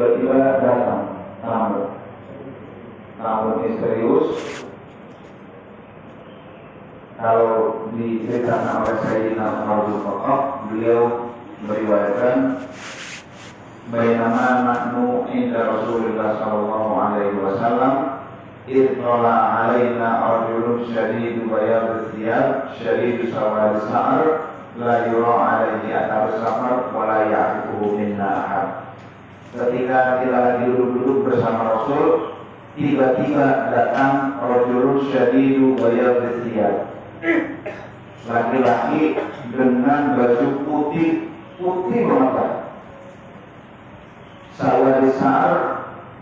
tiba-tiba datang. Tamu tamu misterius kalau diceritakan oleh Sayyidina Abdul Fakok beliau meriwayatkan Bainama nahnu inda Rasulullah sallallahu alaihi wasallam Irtola alaina arjulun syadidu bayar ziyad Syadidu sawal sa'ar La yura alaihi atar safar wala la minna ahad ketika kita lagi duduk-duduk bersama Rasul, tiba-tiba datang Rajulun Syadidu Bayar Riziyah. Laki-laki dengan baju putih, putih banget. Sawah besar,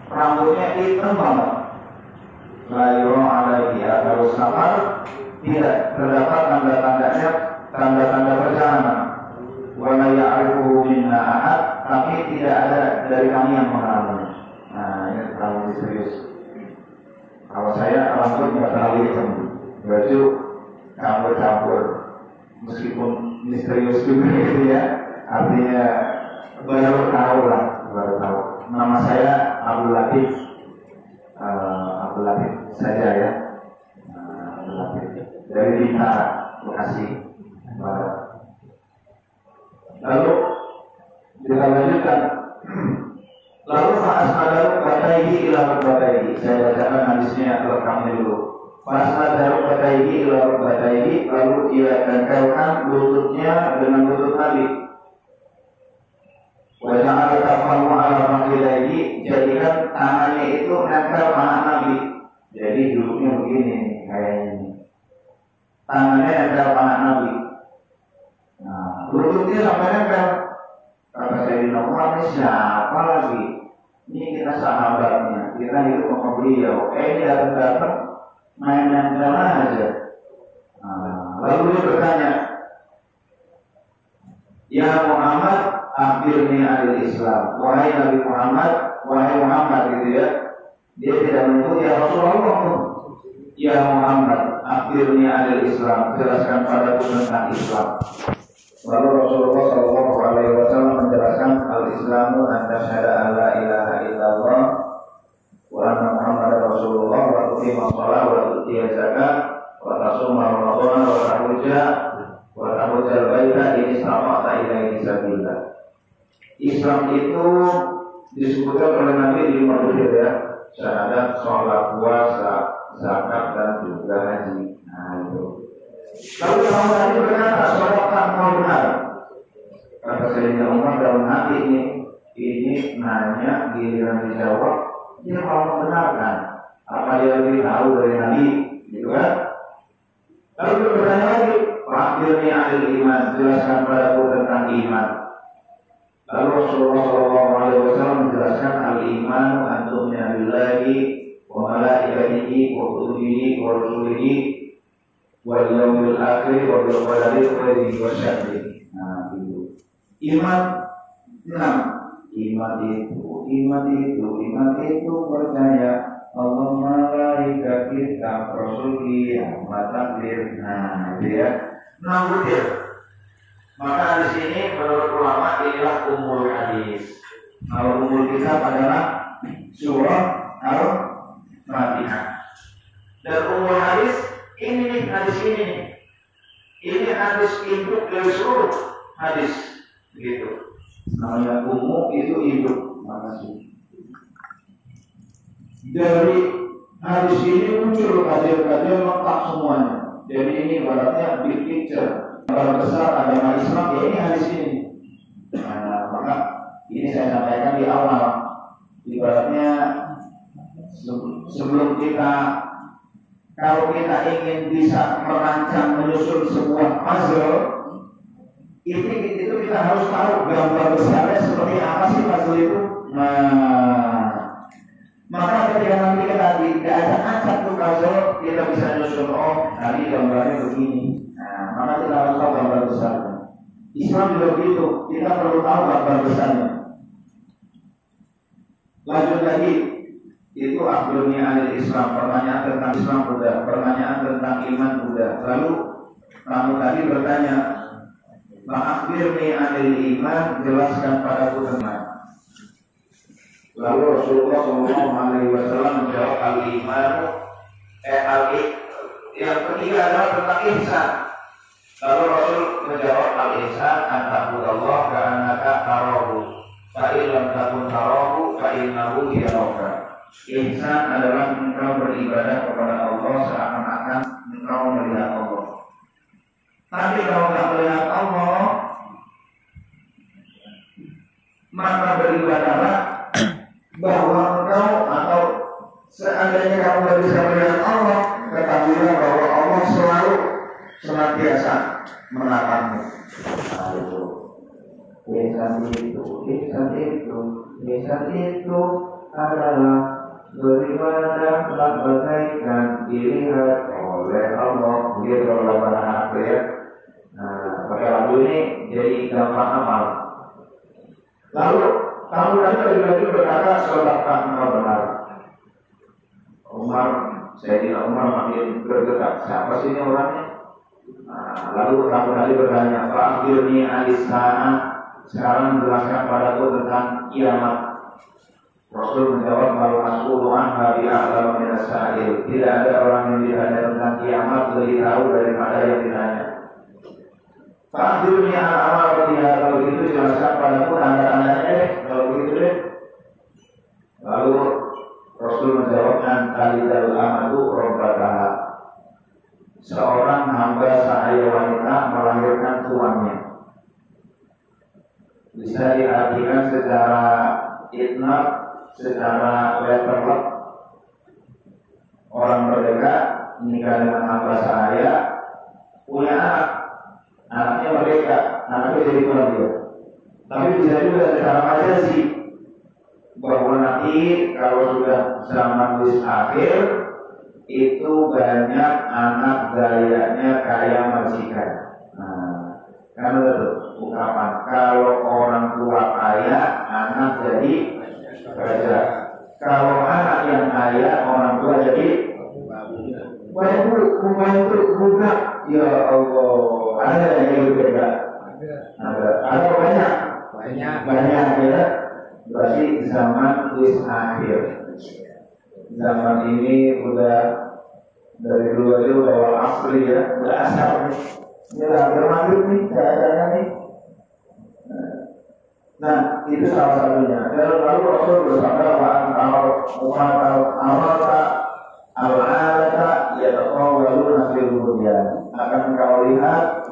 rambutnya hitam banget. Lalu alaihi atau safar tidak terdapat tanda-tandanya tanda-tanda perjalanan. Wala ya'rifuhu minna ahad tapi tidak ada dari kami yang mengalami. Nah, ini terlalu serius. Kalau saya rambut nggak terlalu hitam, baju campur-campur, meskipun misterius juga gitu ya. Artinya baru tahu lah, baru tahu. Nama saya Abdul Latif, uh, Abdul Latif saja ya, uh, Abdul Latif dari Bintara, Bekasi Barat. Lalu kita lanjutkan. Lalu saat ada bataihi ila bataihi. Saya bacakan hadisnya rekamnya dulu. Pas ada bataihi ila bataihi lalu ia tempelkan lututnya dengan lutut Nabi. Wajah ada kafalu ala makilaihi jadikan tangannya itu nempel tangan Nabi. Jadi duduknya begini kayaknya. Tangannya nempel Lututnya sampai nempel. Kata Sayyidina Umar, ini siapa lagi? Ini kita sahabatnya, kita hidup sama beliau. Eh, ini datang-datang main nempel aja. Nah, lalu dia bertanya, Ya Muhammad, akhirnya adil Islam. Wahai Nabi Muhammad, wahai Muhammad gitu ya. Dia tidak menyebut ya Rasulullah. Ya Muhammad, akhirnya adil Islam. Jelaskan padaku tentang Islam. Lalu Rasulullah Shallallahu Alaihi Wasallam menjelaskan al Islamu anta syahada alla ilaha illallah wa anna Muhammad Rasulullah wa tuqima shalah wa tu'tiya zakat wa tasuma Ramadan wa tahujja wa tahujja al-baita ini sama tak ilahi sabillah. Islam itu disebutkan oleh Nabi di lima ya, syahadat, sholat, puasa, zakat dan juga haji. Lalu kalau tadi berkata sholat mau benar. Kata Sayyidina Umar dalam hati ini, ini nanya giliran dijawab, dia mau membenarkan. Apa dia lebih tahu dari Nabi, gitu kan? Lalu dia bertanya lagi, akhirnya adil iman, jelaskan padaku tentang iman. Lalu Rasulullah SAW menjelaskan al iman antum billahi wa malaikatihi wa kutubihi wa rusulihi wal yaumil akhir wa bil qadari khairihi wa syarrihi. Nah, itu. Iman enam. Iman itu, iman itu, iman itu percaya Allah malaikat kita Rasul kiamat takdir. Nah, itu ya. Enam butir. Maka di sini menurut ulama inilah umul hadis. Kalau umul kita adalah surah al-fatihah. Dan umul hadis ini nih hadis ini. Ini hadis induk dari seluruh hadis begitu. Namanya umum itu induk makasih. Dari hadis ini muncul kajian-kajian lengkap semuanya. Jadi ini ibaratnya big picture Gambar besar agama Islam ya ini hadis ini. Nah, maka ini saya sampaikan di awal. Ibaratnya sebelum kita kalau kita ingin bisa merancang menyusun sebuah puzzle itu, itu kita harus tahu gambar besarnya seperti apa sih puzzle itu. Nah, maka ketika nanti kita tidak ada acak tuh puzzle, kita bisa nyusun oh tadi gambarnya begini. Nah, maka kita harus tahu gambar besarnya. Islam juga begitu, kita perlu tahu gambar besarnya. Lanjut lagi, itu akhirnya ada Islam, pertanyaan tentang Islam sudah, pertanyaan tentang iman sudah. Lalu kamu tadi bertanya, Ma'akhirni anil iman, jelaskan padaku tentang Lalu Rasulullah Shallallahu Alaihi Wasallam menjawab al iman eh al yang ketiga adalah tentang ihsan. Lalu Rasul menjawab al ihsan antahudallah ka'annaka tarahu fa illam takun tarahu fa innahu yaraka. Ihsan adalah engkau beribadah kepada Allah seakan-akan engkau melihat Allah. Tapi kalau tidak melihat Allah, maka beribadahlah bahwa engkau atau seandainya kamu tidak bisa melihat Allah, ketahuilah bahwa Allah selalu senantiasa menatapmu. Nah, itu. Ihsan itu, ihsan itu adalah beribadahlah bagaikan dilihat oleh Allah. Dia kalau lapan ya. Nah, pakai lagu ini jadi gampang amal. Lalu kamu tadi lagi-lagi berkata sebabkan engkau benar. Umar, saya tidak Umar makin bergerak. Siapa sih ini orangnya? Nah, lalu kamu tadi bertanya, Pak Akhirni Alisana, sekarang jelaskan padaku tentang kiamat. Rasul menjawab bahwa Rasulullah anha bi a'lam min Tidak ada orang yang ditanya tentang kiamat lebih tahu daripada yang ditanya. Pak dunia amal ketika kalau begitu jelaskan padaku tanda-tandanya deh kalau begitu deh. Lalu Rasul menjawab antali dalu amadu robbataha. Seorang hamba sahaya wanita melahirkan tuannya. Bisa diartikan secara itnab secara letterlock orang merdeka menikah dengan hamba saya punya anak. Anaknya merdeka anaknya jadi tuan dia. Tapi bisa juga secara sih bahwa nanti kalau sudah zaman wis akhir itu banyak anak gayanya kayak majikan. Nah kan itu ungkapan kalau orang tua kaya anak jadi baca. Kalau anak yang kaya orang tua jadi bantu membantu buka. Ya Allah, ada yang lebih beda. Ada, ada banyak. Banyak. Banyak ya. Berarti zaman wis akhir. Zaman ini udah dari dulu aja udah asli ya, udah asal. Ini lah bermandut nih, keadaannya nih. Nah, itu salah satunya. Dan lalu Rasul bersabda wa al umat al amata al alata yataqawwaluna fil bunyan. Akan kau lihat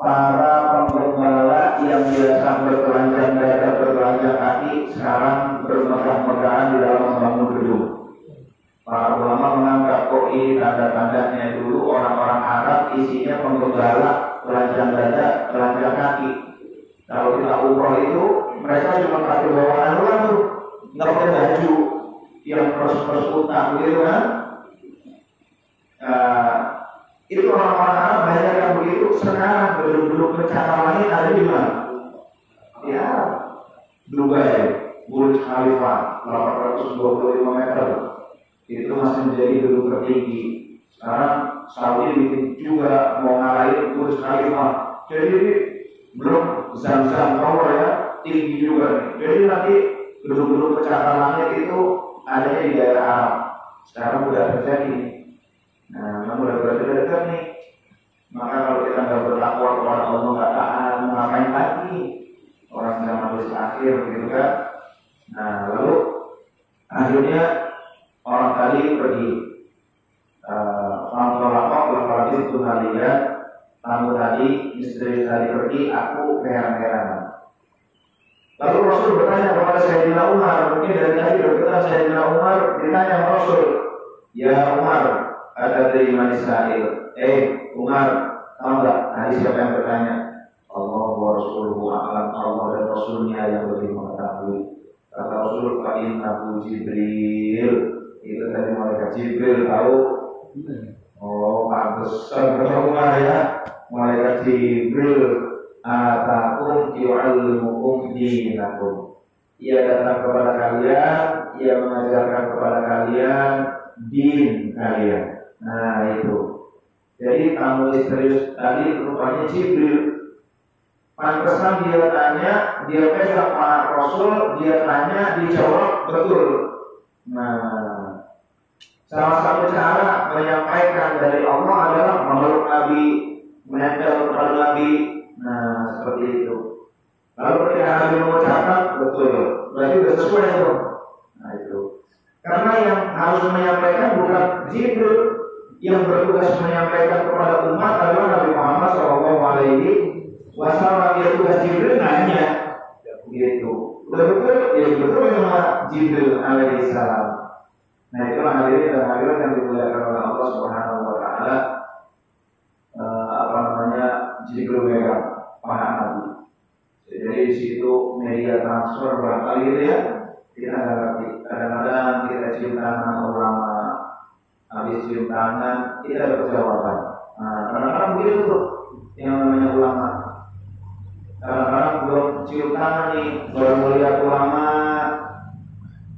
para penggembala yang biasa bertelanjang dada bertelanjang kaki sekarang bermegah-megahan di dalam membangun gedung. Para ulama menganggap kok ini tanda-tandanya dulu orang-orang Arab isinya penggembala telanjang dada, telanjang kaki. Kalau kita umroh itu mereka cuma pakai bawa luar tuh. Nggak pakai baju yang terus-terus utang gitu kan. Uh, itu orang-orang Arab banyak yang begitu. Sekarang belum-belum pencakar langit ada di mana? Ya Dubai Burj Khalifa 825 meter. Itu masih menjadi gedung tertinggi. Sekarang Saudi bikin juga mau ngalahin Burj Khalifa. Jadi belum zam-zam tower ya tinggi juga. Jadi nanti gedung-gedung pencakar langit itu adanya di daerah Arab. Sekarang sudah terjadi. Nah, memang sudah berdekat nih. Maka kalau kita nggak bertakwa kepada Allah nggak tahan, ngapain lagi? Orang zaman habis akhir gitu kan. Nah, lalu akhirnya orang tadi pergi. Uh, orang tua lapor, itu lihat tamu tadi, istri tadi pergi, aku heran-heran. Lalu Rasul bertanya kepada Sayyidina Umar, mungkin dari tadi berkata Sayyidina Umar ditanya Rasul, Ya Umar, ada dari Israel. Eh Umar, tahu nggak? Tadi siapa yang bertanya? Allah wa Rasuluhu a'lam Allah dan Rasulnya yang lebih mengetahui. Kata Rasul, Fa'in Abu Jibril. Itu tadi malaikat Jibril tahu. Oh, pantesan Umar ya. Malaikat Jibril atakum yu'allimukum dinakum. Ia datang kepada kalian, ia mengajarkan kepada kalian din kalian. Nah itu. Jadi tamu misterius tadi rupanya Jibril. Pantesan dia tanya, dia pegang anak Rasul, dia tanya, dijawab betul. Nah, salah satu cara menyampaikan dari Allah adalah memeluk Nabi, menempel kepada Nabi. Nah, seperti itu. Lalu ketika Nabi mengucapkan, betul. Berarti sudah sesuai itu. Nah, itu. Karena yang harus menyampaikan bukan Jibril, yang bertugas menyampaikan kepada umat adalah Nabi Muhammad SAW Wasallam dia tugas Jibril nanya gitu. Udah betul, ya betul memang Jibril alaihissalam. Nah itu hadirin dan hadirat yang dimuliakan oleh Allah Subhanahu Wa Taala. Uh, apa namanya Jibril Mega paha Nabi. Jadi di situ media transfer berapa gitu ya kita nggak ngerti. Kadang-kadang kita cium tangan ulama, habis cium tangan kita dapat jawaban. Nah, kadang-kadang begitu tuh yang namanya ulama kadang-kadang belum cium tangan nih baru melihat ulama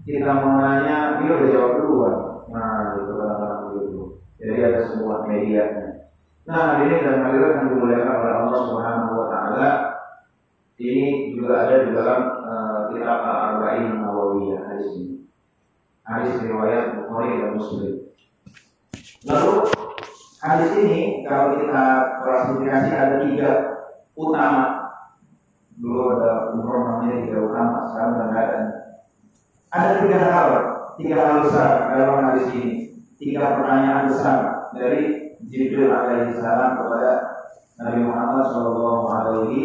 kita mau nanya dia udah jawab duluan nah itu kadang-kadang begitu jadi ada sebuah media nah ini dan hadirat yang dimuliakan oleh Allah Subhanahu Wa Taala ini juga ada di dalam uh, kitab Al-Arba'in Nawawiyah hadis ini. Hadis riwayat Bukhari dan Muslim. Lalu hadis ini kalau kita klasifikasi ada tiga utama. Dulu ada umroh namanya tiga utama sekarang nggak ada ada tiga hal tiga hal besar dalam hadis ini. Tiga pertanyaan besar dari Jibril alaihissalam kepada Nabi Muhammad Shallallahu Alaihi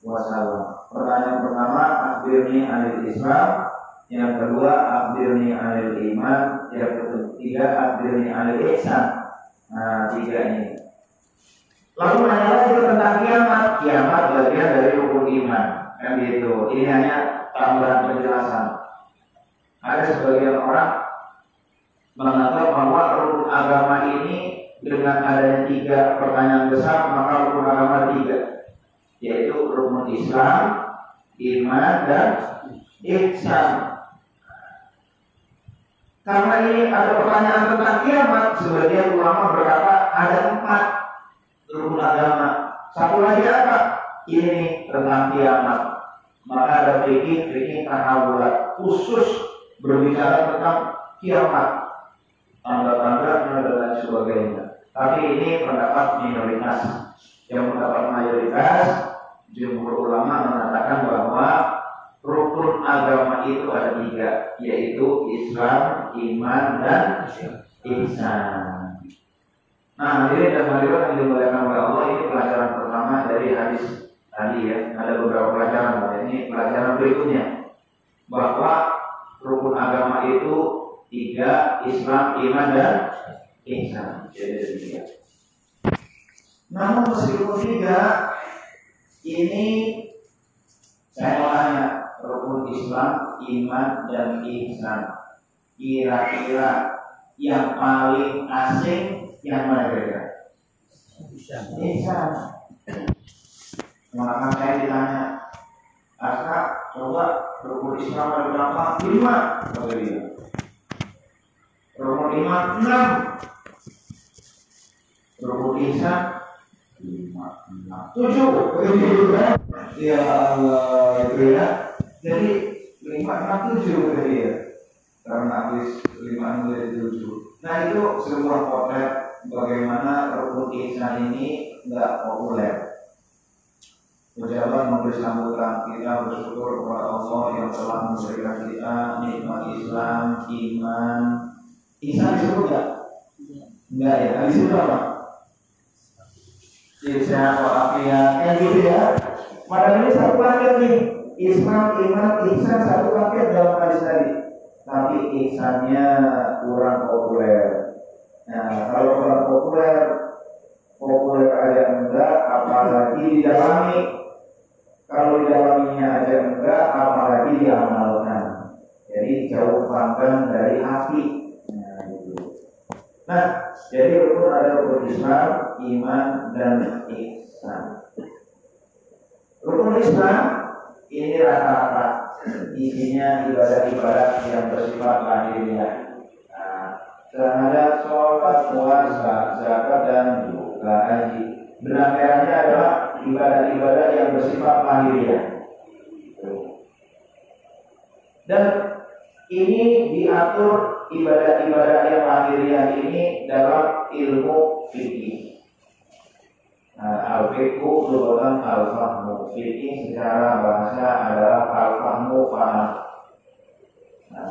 Wasallam. Pertanyaan pertama, akhirnya anil Islam. Yang kedua, akhirnya anil iman. Yang ketiga, akhirnya anil ihsan. Nah, tiga ini. Lalu nanya lagi tentang kiamat. Kiamat bagian dari rukun iman. Kan gitu. Ini hanya tambahan penjelasan. Ada sebagian orang menganggap bahwa rukun agama ini dengan adanya tiga pertanyaan besar maka rukun agama tiga yaitu rukun Islam, iman dan ihsan. Karena ini ada pertanyaan tentang kiamat, sebagian ulama berkata ada empat rukun agama. Satu lagi apa? Ini tentang kiamat. Maka ada fikih fikih tahawulat khusus berbicara tentang kiamat, tanda-tanda dan lain sebagainya. Tapi ini pendapat minoritas. Yang pendapat mayoritas, jumhur ulama mengatakan bahwa rukun agama itu ada tiga, yaitu Islam, iman, dan ihsan. Nah, hadirin dan hadirat yang dimuliakan oleh Allah ini pelajaran pertama dari hadis tadi ya. Ada beberapa pelajaran, ini pelajaran berikutnya bahwa rukun agama itu tiga, Islam, iman, dan ihsan. Jadi tiga. Namun meskipun tiga, ini saya mau tanya rukun Islam, iman, dan ihsan. Kira-kira yang paling asing yang mana kira-kira? Ihsan. Maka saya ditanya, Asa, coba rukun Islam ada berapa? Lima, dia. Rukun iman enam. Rukun ihsan lima, enam, tujuh. Ya Allah, itu ya. Jadi lima, enam, tujuh kata dia. Karena habis lima, enam, tujuh. Nah itu sebuah potret bagaimana rukun ihsan ini nggak populer. Ucapan memberi sambutan kita bersyukur kepada Allah yang telah memberikan kita nikmat Islam, iman. Ihsan disebut nggak? Enggak ya. Nah, disebut apa? Ihsan walafiat yang gitu ya. Padahal ini satu paket nih. Islam, iman, ihsan satu paket dalam hadis tadi. Tapi ihsannya kurang populer. Nah, kalau kurang populer, populer aja enggak, apalagi didalami. Kalau didalaminya aja enggak, apalagi diamalkan. Jadi jauh panggang dari hati. Nah, jadi rukun ada rukun Islam, iman, dan ihsan. Rukun Islam ini rata-rata isinya ibadah-ibadah yang bersifat lahiriah. Nah, syahadat, sholat, puasa, zakat, dan juga haji. Merahnya adalah ibadah-ibadah yang bersifat lahiriah. Dan ini diatur ibadah-ibadah yang lahiriah ini dalam ilmu fikih. Nah, al-fiqhu merupakan al-fahmu. Fikih secara bahasa adalah al-fahmu faham. Nah,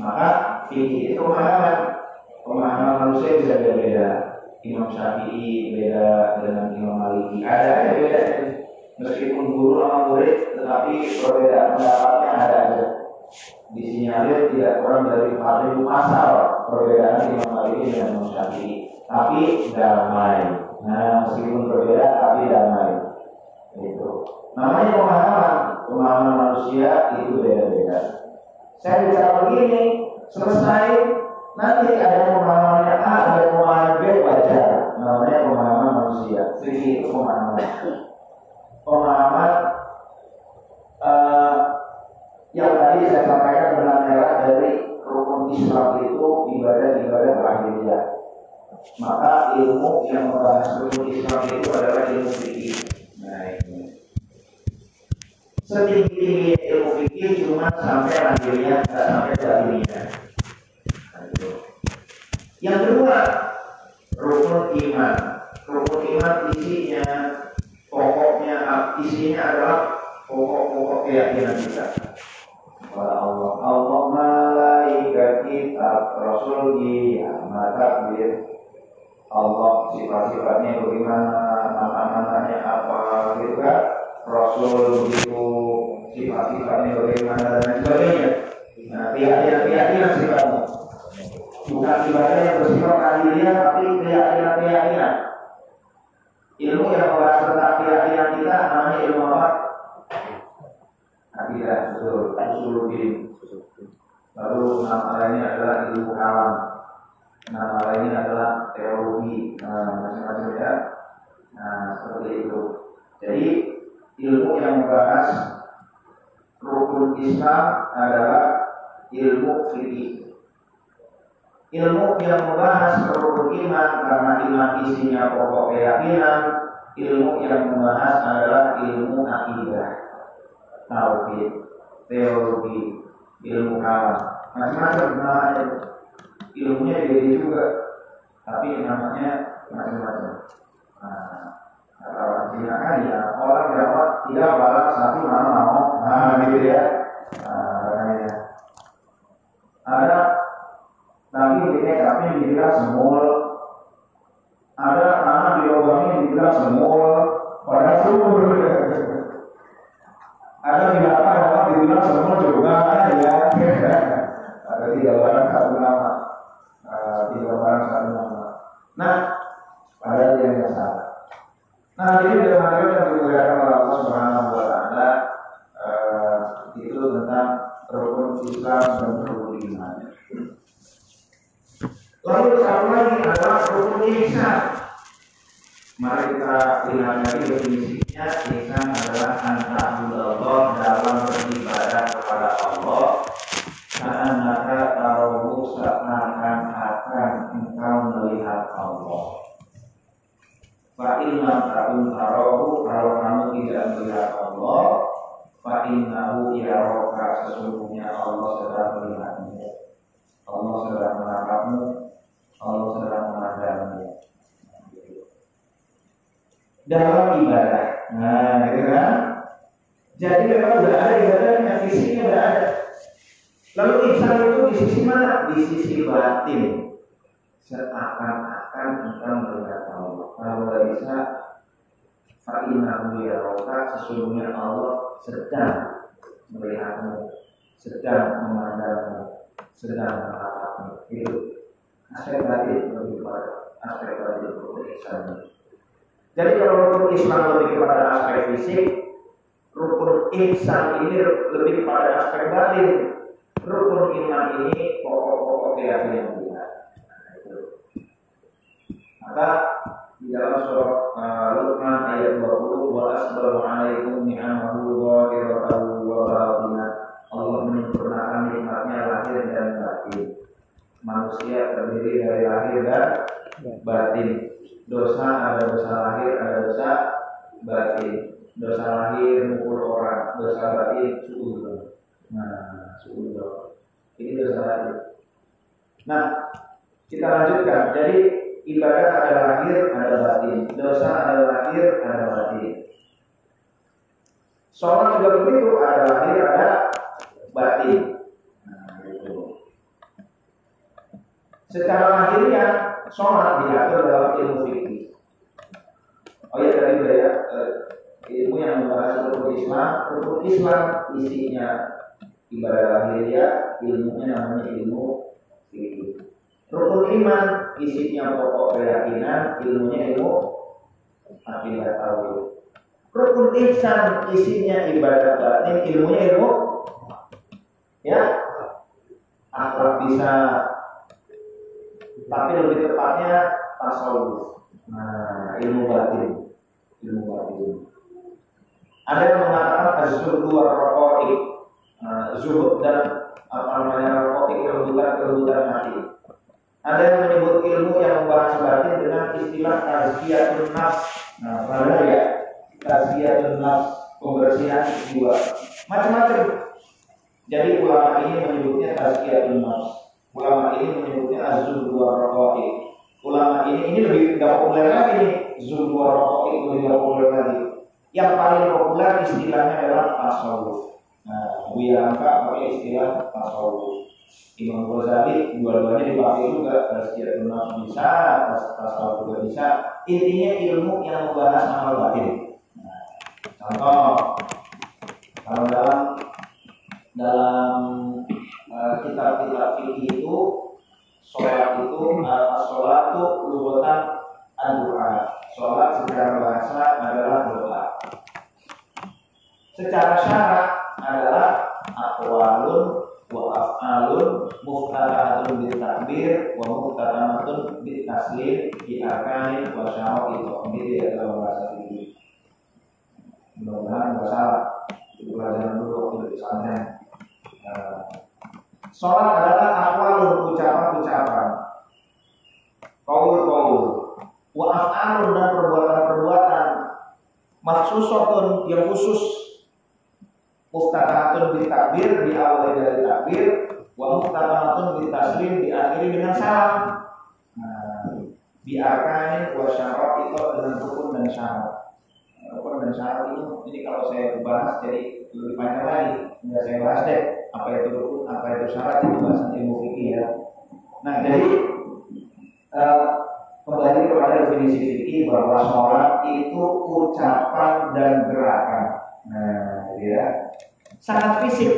maka fikih itu pemahaman. Pemahaman manusia bisa berbeda. Imam Syafi'i beda dengan Imam Maliki. Ada aja beda. Meskipun guru sama murid, tetapi perbedaan pendapatnya ada aja. Disinyalir tidak kurang dari 4000 pasal perbedaan Imam Maliki dengan Imam Syafi'i. Tapi damai. Nah, meskipun berbeda, tapi damai. Itu. Namanya pemahaman. Pemahaman manusia itu beda-beda. Saya bicara begini, selesai nanti ada pemahaman yang A, ada pemahaman B wajar. Namanya pemahaman manusia. Fikih itu pemahaman pemahaman uh, yang tadi saya sampaikan merah dari rukun Islam itu ibadah-ibadah lahiriah. Maka ilmu yang membahas rukun Islam itu adalah ilmu fikih. Nah ini. Setinggi ilmu fikih cuma sampai lahirnya, tidak sampai jadinya. Nah, yang kedua, rukun iman. Rukun iman isinya pokoknya isinya adalah pokok-pokok keyakinan kita Allah. Allah malaikat kita Rasul mata takbir. Allah sifat-sifatnya bagaimana, nama-namanya apa gitu kan. Rasul begitu sifat-sifatnya bagaimana dan sebagainya. Nah, keyakinan-keyakinan sifatnya. Bukan ibadah yang bersifat aliyah, tapi keyakinan-keyakinan ilmu yang membahas tentang keyakinan kita namanya ilmu apa? Akidah, betul, usuluddin. Lalu nama lainnya adalah ilmu alam. Nama lainnya adalah teologi. Nah, macam-macam ya. Nah, seperti itu. Jadi ilmu yang membahas rukun Islam adalah ilmu fikih ilmu yang membahas rukun iman karena iman isinya pokok keyakinan ilmu yang membahas adalah ilmu akidah tauhid teologi ilmu kalam macam-macam namanya ilmunya jadi juga tapi namanya macam-macam nah, orang Cina kan ya orang Jawa tidak balas satu nama mau nah gitu nah, ada tapi di TKP dibilang semul. Ada tanah di lubangnya dibilang semul. Padahal sumur. Ada binatang apa dibilang semul juga ya. Ada tiga barang satu nama. Uh, tiga barang satu nama. Nah, padahal dia yang salah. Nah, jadi dengan itu yang dimuliakan oleh Allah Subhanahu wa taala uh, itu tentang rukun Islam dan rukun iman. Lalu satu lagi adalah rukun ihsan. Mari kita lihat lagi definisinya. Ihsan adalah Allah dalam beribadah kepada Allah. Karena tahu seakan akan engkau melihat Allah. Fa ta'un kalau kamu tidak melihat Allah, fa innahu sesungguhnya Allah sedang melihatmu. Allah sedang menatapmu Allah sedang memandangmu dalam ibadah. Nah, gitu kan? Jadi memang sudah ada ibadahnya, fisiknya sudah ada. Lalu ihsan itu di sisi mana? Di sisi batin. Seakan-akan kita melihat Tidak bisa, Fa'inahu ya roka, sesungguhnya Allah sedang melihatmu, sedang memandangmu, sedang menatapmu. Itu aspek batin lebih kepada aspek batin rukun ihsan. Jadi kalau rukun Islam lebih kepada aspek fisik, rukun ihsan ini lebih kepada aspek batin. Rukun iman ini pokok-pokok keyakinan kita. Maka di dalam surat uh, Luqman ayat 20 wa asbaru alaikum ni'amahu zahiratahu wa batinah Allah menyempurnakan nikmatnya lahir dan batin manusia terdiri dari lahir dan batin. Dosa ada dosa lahir, ada dosa batin. Dosa lahir mukul orang, dosa batin suudon. Nah, suudon. Ini dosa lahir. Nah, kita lanjutkan. Jadi ibadah ada lahir, ada batin. Dosa ada lahir, ada batin. Sholat juga begitu, ada lahir, ada batin. Secara lahiriah sholat diatur dalam ilmu fikih. Oh ya tadi udah ya eh, ilmu yang membahas rukun Islam. Rukun Islam isinya ibadah lahiriah, ilmunya namanya ilmu fikih. Rukun iman isinya pokok keyakinan, ilmunya ilmu akidah tauhid. Rukun ihsan isinya ibadah batin, ilmunya ilmu ya akhlak bisa tapi lebih tepatnya tasawuf. Nah, ilmu batin, ilmu batin. Ada yang mengatakan azhur dua rokoi, dan apa namanya rokoi kelembutan kelembutan mati. Ada yang menyebut ilmu yang membahas batin dengan istilah tazkiyatun nafs. Nah, pernah ya? Tazkiyatun nafs, pembersihan jiwa. Macam-macam. Jadi ulama ini menyebutnya tazkiyatun nafs. Ulama ini menyebutnya azul dua rokoi. Ulama ini ini lebih tidak populer lagi nih. Zul dua rokoi lebih tidak populer lagi. Yang paling populer istilahnya adalah tasawuf. Nah, Buya Angka pakai istilah tasawuf. Imam Ghazali dua-duanya dipakai juga tazkiyatun nafs bisa, tasawuf juga bisa. Intinya ilmu yang membahas amal batin. Nah, contoh kalau dalam dalam kitab-kitab fikih itu sholat itu sholat itu lugotan doa sholat secara bahasa adalah doa secara syarat adalah akwalun wa af'alun muftatahatun bil takbir wa muftatahatun bil taslim bi arkanin wa syara'i takbir ya dalam bahasa ini mudah-mudahan nggak salah itu pelajaran dulu waktu di pesantren Sholat adalah akwalun ucapan-ucapan. Kaul-kaul. Wa af'alun dan perbuatan-perbuatan. Maksusotun yang khusus. Muftahatun di takbir, diawali dari takbir. Wa muftahatun di taslim, diakhiri dengan salam. Nah, biarkan wa syarat itu dengan rukun dan syarat. Rukun dan syarat itu, ini kalau saya bahas jadi lebih panjang lagi. Enggak saya bahas deh apa itu rukun, apa itu syarat itu bahasan ilmu fikih ya. Nah jadi uh, kembali kepada definisi fikih bahwa sholat itu ucapan dan gerakan. Nah ya sangat fisik.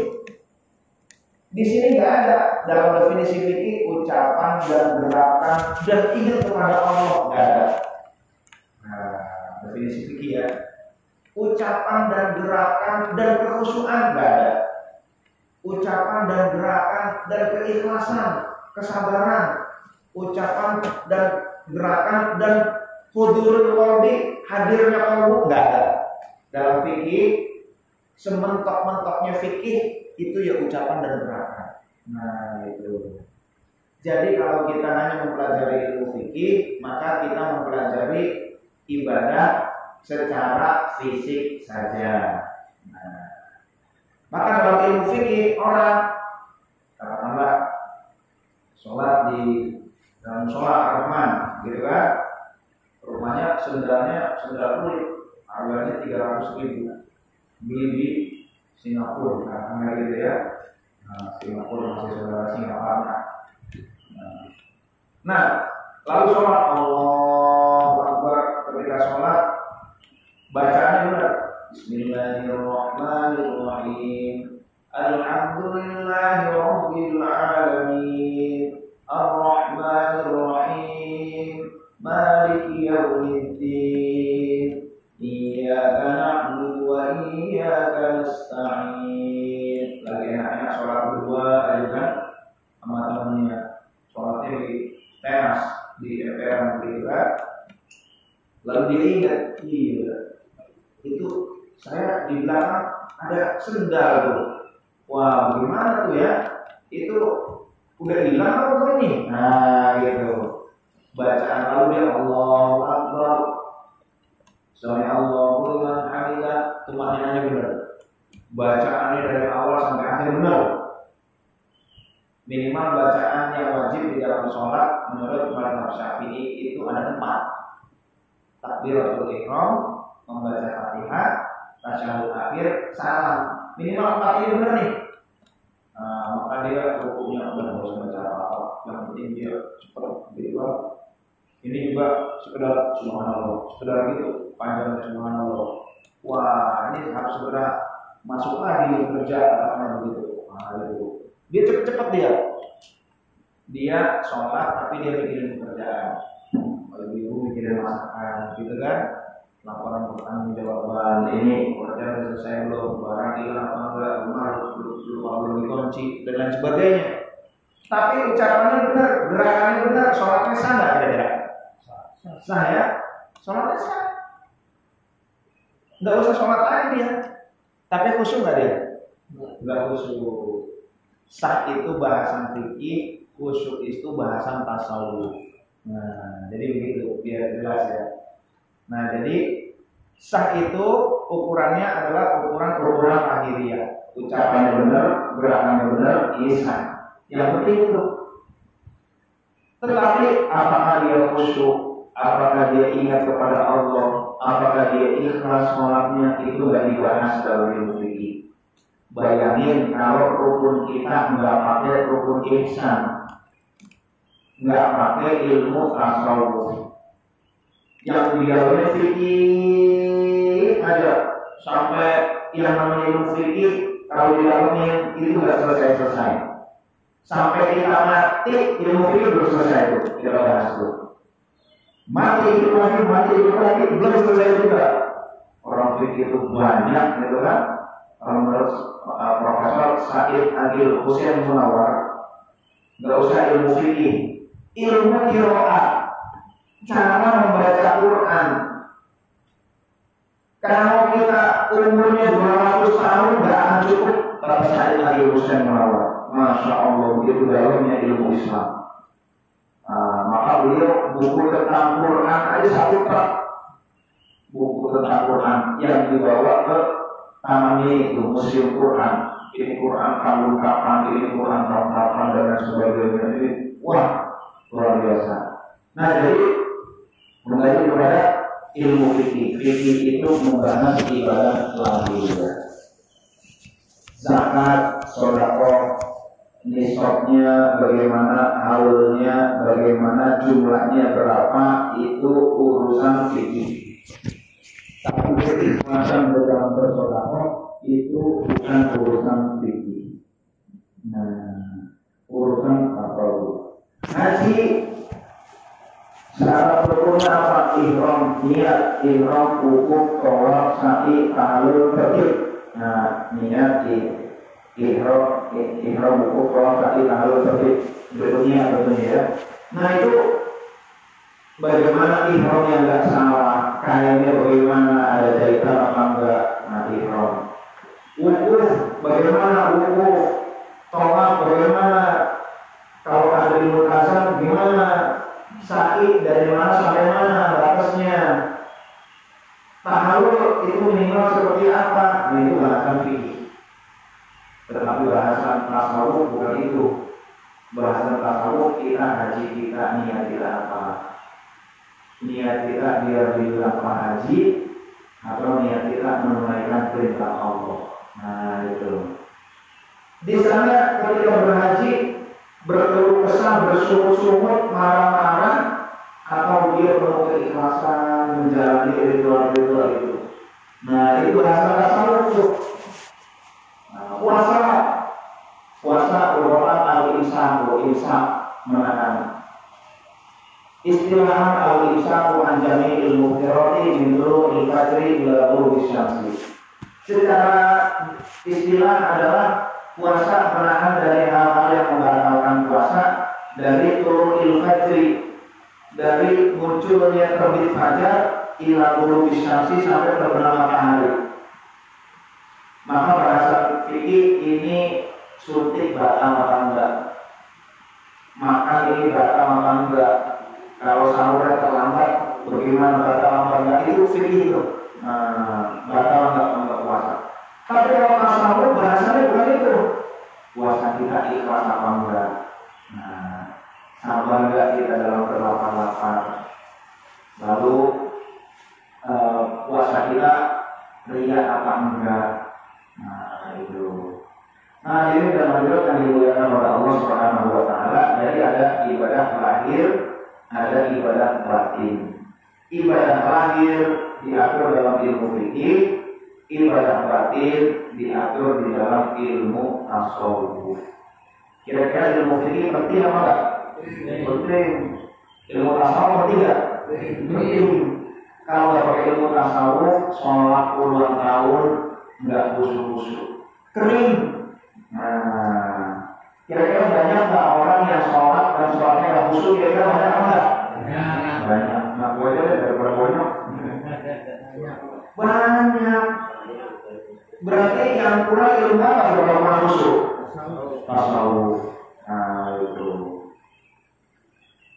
Di sini nggak ada dalam definisi fikih ucapan dan gerakan dan ingat kepada Allah nggak ada. Nah definisi fikih ya ucapan dan gerakan dan kehusuan nggak ada ucapan dan gerakan dan keikhlasan, kesabaran, ucapan dan gerakan dan hudurul qalbi, hadirnya kalbu enggak ada. Dalam fikih sementok-mentoknya fikih itu ya ucapan dan gerakan. Nah, itu. Jadi kalau kita hanya mempelajari ilmu fikih, maka kita mempelajari ibadah secara fisik saja. Nah, maka dalam ilmu fikih orang katakanlah sholat di dalam sholat Rahman, gitu kan? Rumahnya sendarnya sendal kulit, harganya tiga ratus ribu. Beli di Singapura, katakanlah gitu ya. Nah, Singapura masih saudara Singapura. Nah, nah lalu sholat Allah Akbar ketika sholat bacaannya benar Bismillahirrahmanirrahim. Alhamdulillahi rabbil alamin. Ar-Rahmanir-Rahim. Maliki yaumiddin. Iyyaka na'budu Lagi enak-enak sholat berdua kan sama. Sholatnya di teras di. Lalu diingat, iya itu saya ada sendal tuh. Wah, bagaimana tuh ya? Itu udah hilang apa ini? Nah, gitu. bacaan lalu dia Allah Akbar Sami Allah hamidah tumaninanya benar bacaannya dari awal sampai akhir benar minimal bacaan yang wajib di dalam sholat menurut mazhab Syafi'i itu ada empat. Takbiratul ihram membaca Fatihah tasyahud akhir salam. Minimal empat ini benar nih. Nah, maka dia hukumnya udah harus baca apa yang penting dia cepat gitu ini juga sekedar subhanallah, sekedar gitu panjang subhanallah. Wah, ini harus segera masuk lagi kerja karena begitu. Nah. Dia cepet-cepet dia. Dia sholat tapi dia mikirin pekerjaan. Kalau ibu mikirin masakan, gitu kan? Laporan pertanggung jawaban ini pekerjaan sudah selesai belum, barang hilang apa enggak, rumah belum dikunci dan lain sebagainya. Tapi ucapannya benar, gerakannya benar, sholatnya sah nggak kira-kira? Sah ya? Sholatnya sah. Nggak usah sholat lagi dia. Tapi khusyuk nggak dia? Nggak khusyuk. Sah itu bahasan fikih, khusyuk itu bahasan tasawuf. Nah, jadi begitu biar jelas ya. Nah, jadi sah itu ukurannya adalah ukuran ukuran akhirnya. Ucapan benar, gerakan benar, sah. Yang penting itu. Tetapi apakah dia khusyuk apakah dia ingat kepada Allah, apakah dia ikhlas sholatnya? Itu nggak dibahas dalam ilmu fikih. Bayangin kalau rukun kita nggak pakai rukun ihsan, nggak pakai ilmu tasawuf, yang dialami fikih aja. Sampai yang namanya ilmu fikih kalau dialami itu nggak selesai selesai. Sampai kita mati ilmu fikih belum selesai itu kita bahas tuh mati hidup lagi, mati hidup lagi, belum selesai juga. Orang fikir itu banyak, gitu kan? Menurut uh, Profesor Said Agil Hussein Munawar, nggak usah ilmu fikih, ilmu kiroat, cara membaca Quran. Kalau kita umurnya 200 tahun nggak akan cukup, kata Said Agil Hussein Munawar. Masya Allah, itu dalamnya ilmu Islam. Beliau buku tentang Quran. Aja satu tak buku tentang Quran yang dibawa ke namanya itu museum Quran. Ini Quran kamu kapan ini Quran tahun kapan dan lain sebagainya. Ini wah luar biasa. Nah jadi kembali kepada ilmu fikih. Fikih itu membahas ibadah lahir. Zakat sodako nisabnya, bagaimana haulnya, bagaimana jumlahnya berapa, itu urusan fikih. Tapi keikhlasan dalam bersodakoh itu bukan urusan fikih. Nah, urusan apa? Haji Syarat rukunnya apa? Ihram, niat, ihram, hukum, tawaf, sa'i, tahalul, pergi. Nah, niat, ihram ihram buku kalau tadi lalu seperti berikutnya tentunya ya. Nah itu bagaimana ihram yang nggak salah, kainnya bagaimana ada jahitan apa enggak, nah ihram. Wukuf bagaimana wukuf, tolak bagaimana kalau ada di mutasan gimana, sa'i dari mana sampai mana batasnya. Tahalul itu minimal seperti apa? Nah itu bahasan fikih. Tetapi bahasan tasawuf bukan itu. Bahasan tasawuf kita haji kita niat kita apa? Niat kita biar dibilang apa haji atau niat kita menunaikan perintah Allah. Nah itu. Di sana ketika berhaji berkeluh kesah, bersungut-sungut, marah-marah, atau dia penuh keikhlasan menjalani ritual-ritual itu. Nah itu bahasa tasawuf puasa. Puasa merupakan al-insan wa insan menahan istilah al-insan wa anjami ilmu firati min il fajri ila ghurubi syamsi secara istilah adalah puasa menahan dari hal-hal yang membatalkan puasa dari il fajri dari munculnya terbit fajar ila ghurubi syamsi sampai terbenam matahari maka ini suntik batal apa enggak? Berarti yang kurang ilmu apa kalau kurang busuk? Tasawuf. Nah, itu.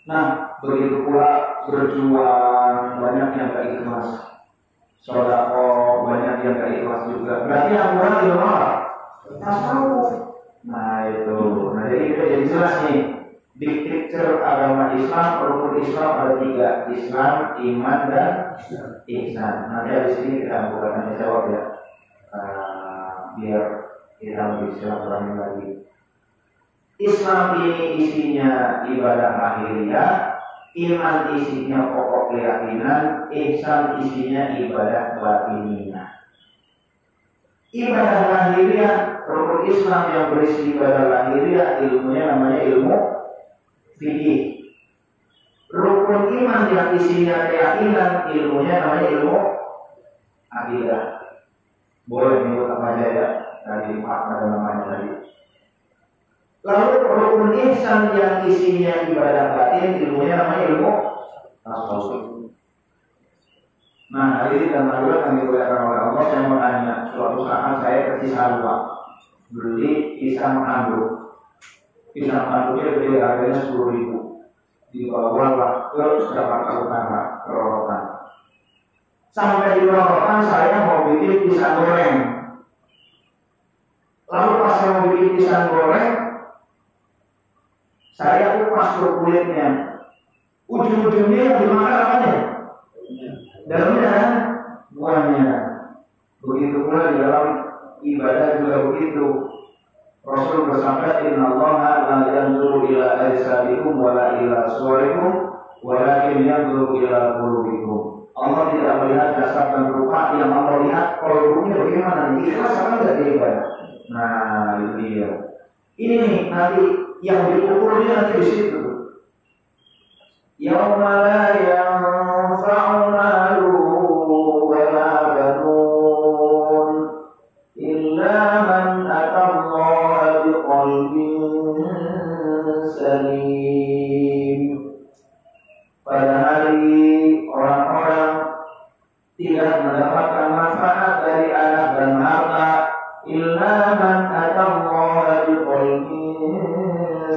Nah, begitu pula berjuang banyak yang gak ikhlas. Sodako banyak yang gak ikhlas juga. Berarti yang kurang ilmu apa? Tasawuf. Nah, itu. Nah, jadi kita jadi jelas nih. Big picture agama Islam, rukun Islam ada tiga. Islam, iman, dan ihsan. Nanti habis ini kita bukan tanya jawab ya. Uh, biar kita lebih silaturahmi lagi. Islam ini isinya ibadah lahiriah, iman isinya pokok keyakinan, ihsan isinya ibadah batiniah. Ibadah lahiriah, rukun Islam yang berisi ibadah lahiriah, ilmunya namanya ilmu fikih. Rukun iman yang isinya keyakinan, ilmunya namanya ilmu akidah. Boleh menyebut apa aja ya, dari makna namanya tadi. Lalu rukun ihsan yang isinya ibadah batin, ilmunya namanya ilmu tasawuf. Nah, hari ini dan lalu akan dimuliakan oleh Allah. Saya mau tanya, suatu saat saya ke Cisarua beli pisang anduk. Pisang anduknya beli harganya sepuluh ribu. Dibawa lah ke Jakarta Utara, ke Rorotan. Sampai di Rorotan saya mau bikin pisang goreng. Lalu pas saya mau bikin pisang goreng, saya kupas kulitnya. Ujung-ujungnya yang dimakan apanya? Dalamnya kan buahnya. Begitu pula di dalam ibadah juga begitu. Rasul bersabda, Inna Allah la yanzuru ila ajsadikum wa la ila suwarikum walakin yanzuru ila qulubikum. Allah tidak melihat dasar dan rupa yang Allah lihat kolbunya bagaimana. Ikhlas apa enggak dia ibadah? Nah, itu dia. Ini nih nanti yang diukurnya nanti di situ. Yauma la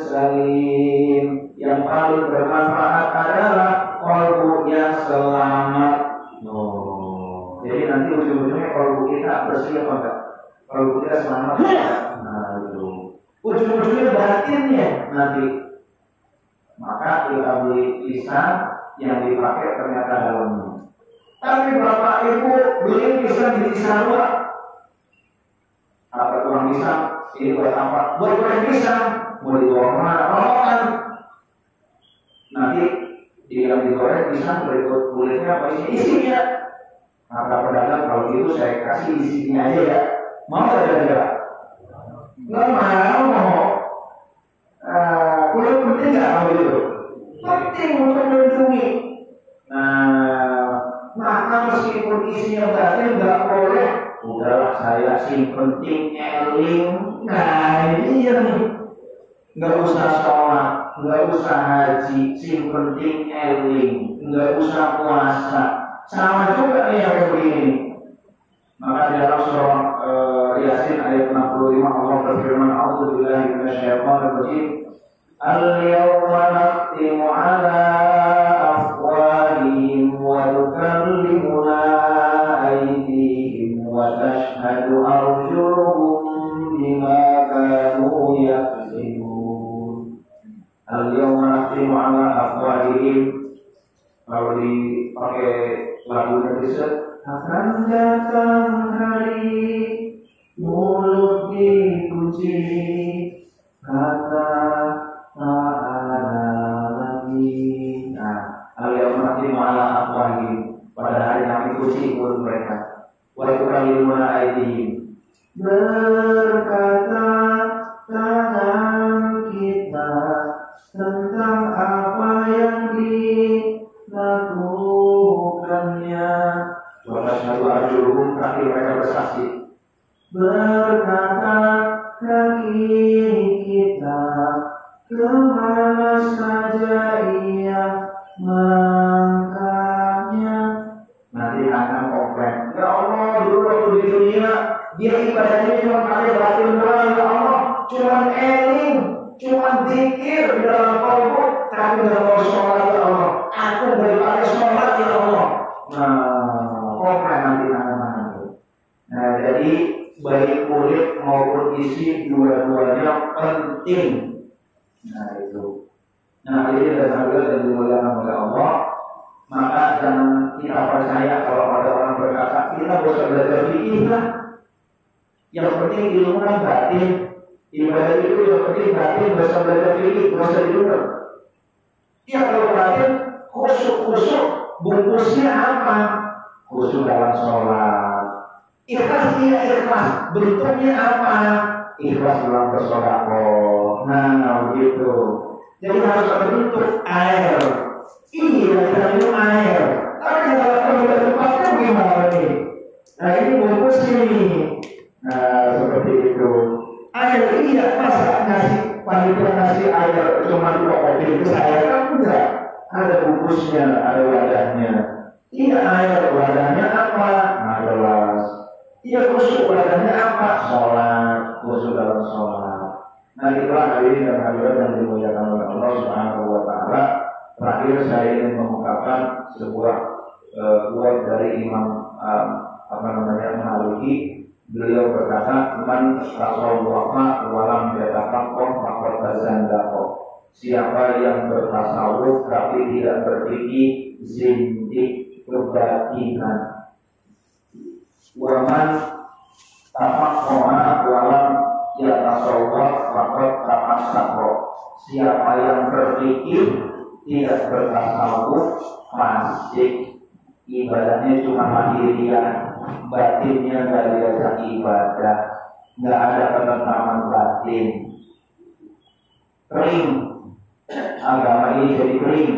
salim yang paling bermanfaat adalah kolbu yang selamat. Oh. Jadi nanti ujung-ujungnya kolbu kita bersih apa dalam sholat. Nah itulah hari ini dan hadirat yang dimuliakan oleh Allah Subhanahu Wa Taala. Terakhir saya ingin mengungkapkan sebuah uh, dari Imam uh, apa namanya Maliki. Beliau berkata, "Man tasawwafa walam yatafaqqa faqad tazandaqa." Siapa yang bertasawuf tapi tidak berpikir zindik kebatinan waman tafakkona walam ya tasawwaf fakot tafassakro siapa yang berpikir tidak bertasawuf masih ibadahnya cuma lahiriah batinnya nggak diajak ibadah nggak ada ketentraman batin. Kering. Agama ini jadi kering.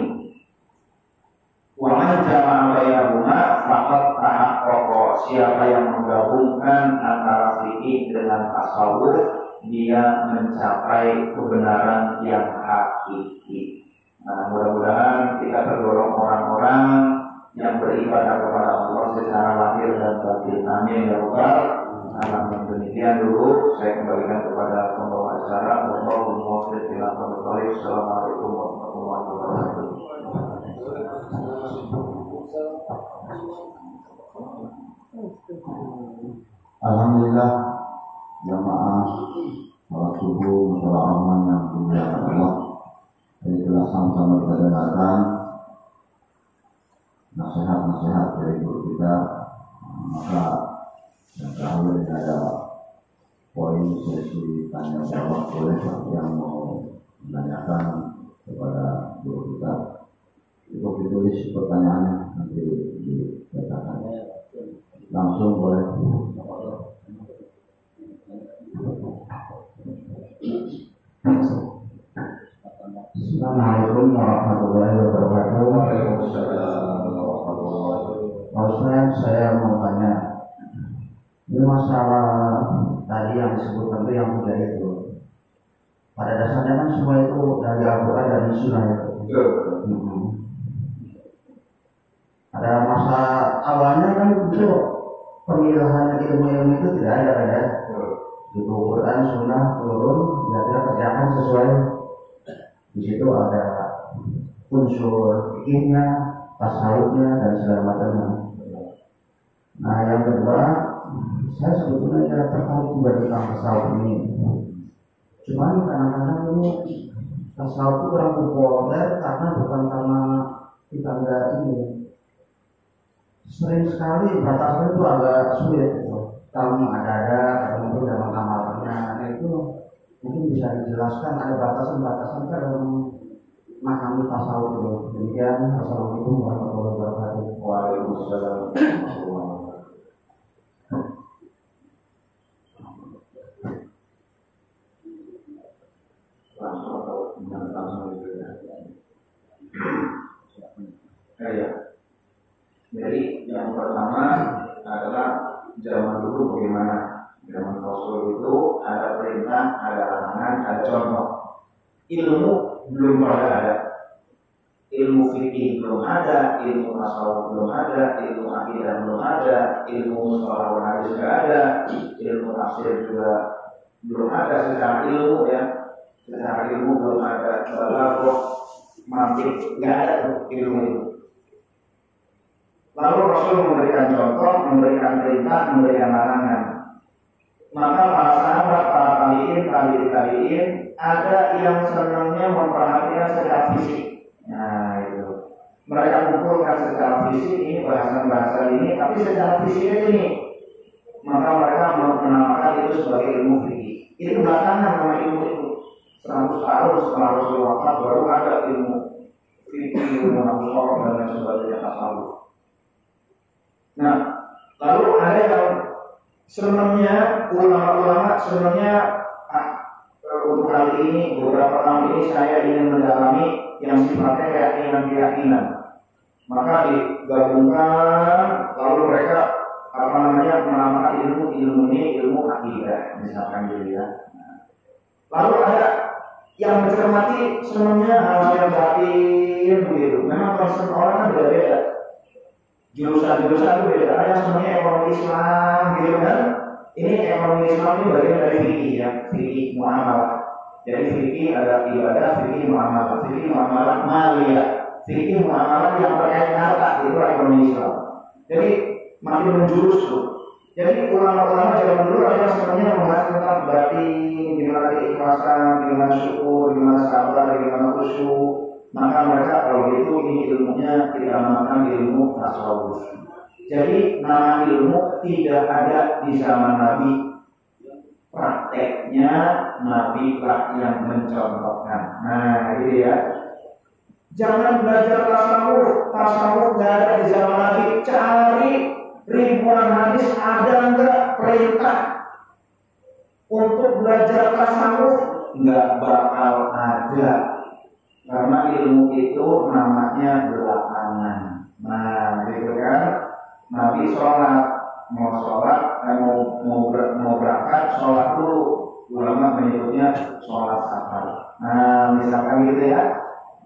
Waman jama'a bainahuma faqad tahaqqaqa. Siapa yang menggabungkan antara fikih dengan tasawuf, dia mencapai kebenaran yang hakiki. Nah, mudah-mudahan kita terdorong orang-orang yang beribadah kepada Allah secara lahir dan batin. Amin ya rabbal alamin. Demikian dulu saya kembalikan kepada pembawa acara. Wallahu muwaffiq ila Assalamualaikum warahmatullahi wabarakatuh. Alhamdulillah jamaah sholat subuh sholat aman yang punya Allah. Jadi telah sama-sama kita dengarkan. Nasihat-nasihat dari guru kita. Maka yang terakhir ini ada poin sesi tanya jawab. Boleh yang mau menanyakan kepada guru kita? Cukup ditulis pertanyaannya nanti dibacakan. Langsung boleh Assalamualaikum warahmatullahi wabarakatuh. Maksudnya saya mau tanya, ini masalah tadi yang disebutkan itu yang tiga itu. Pada dasarnya kan semua itu dari Al-Quran dan Sunnah itu. Hmm. Ada masa awalnya kan itu pemilihan ilmu-ilmu itu tidak ada ada. Itu Quran Sunnah turun, ya kita kerjakan sesuai di situ ada unsur fikihnya, tasawufnya dan segala macamnya. Nah yang kedua, saya sebetulnya ya tertarik juga tentang tasawuf ini. Cuman kadang-kadang ini tasawuf itu kurang populer karena bukan karena kita nggak ini sering sekali batasan itu agak sulit. Kamu ada-ada, pun dalam amalnya, nah itu mungkin bisa dijelaskan ada batasan-batasan kan dalam memahami tasawuf itu. Demikian, Assalamualaikum warahmatullahi wabarakatuh. Waalaikumsalam ya. Ya, ya. Jadi yang pertama adalah zaman dulu bagaimana zaman Rasul itu ada perintah, ada larangan, ada contoh. Ilmu belum pernah ada. Ilmu fikih belum ada, ilmu tasawuf belum ada, ilmu akidah belum ada, ilmu mustalah hadis juga ada, ilmu tafsir juga belum ada secara ilmu ya. Secara ilmu belum ada. Lalu mantik nggak ada ilmu itu. Lalu Rasul memberikan contoh, memberikan perintah, memberikan larangan. Maka para sahabat, para tabiin, tabiin, tabiin, ada yang senangnya memperhatikan secara fisik. Nah itu. Mereka kumpulkan secara fisik ini bahasan-bahasan ini, tapi secara fisiknya ini. Maka mereka menamakan itu sebagai ilmu fikih. Itu belakangan nama ilmu itu. 100 tahun setelah Rasul wafat baru ada ilmu fikih, ilmu nafsu dan lain sebagainya tasawuf. Nah, lalu ada yang senangnya ulama-ulama senangnya ah, untuk kali ini beberapa tahun ini saya ingin mendalami yang sifatnya keyakinan-keyakinan. Maka digabungkan lalu mereka apa namanya menamakan ilmu ilmu ini ilmu akidah misalkan gitu ya. Lalu ada yang mencermati semuanya hal yang batin begitu. Memang konsep orang kan beda-beda jurusan-jurusan itu beda. Ada semuanya ekonomi Islam gitu kan. Ini ekonomi Islam ini bagian dari fikih ya, fikih muamalah. Jadi fikih ada ibadah, fikih muamalah, fikih muamalah malia, fikih muamalah yang terkait harta itu ekonomi Islam. Jadi makin menjurus tuh. Jadi ulama-ulama zaman dulu ada sebenarnya membahas tentang batin, gimana keikhlasan, gimana syukur, gimana sabar, gimana khusyuk, maka mereka kalau gitu ini ilmunya kita namakan ilmu tasawuf. Jadi nama ilmu tidak ada di zaman Nabi. Prakteknya Nabi lah yang mencontohkan. Nah, ini ya. Jangan belajar tasawuf. Tasawuf nggak ada di zaman Nabi. Cari ribuan hadis ada nggak perintah untuk belajar tasawuf? Nggak bakal ada karena ilmu itu namanya belakangan. Nah, gitu kan? Nabi sholat, mau sholat, eh, mau mau, ber, mau berangkat, sholat dulu. Ulama menyebutnya sholat safar. Nah, misalkan gitu ya,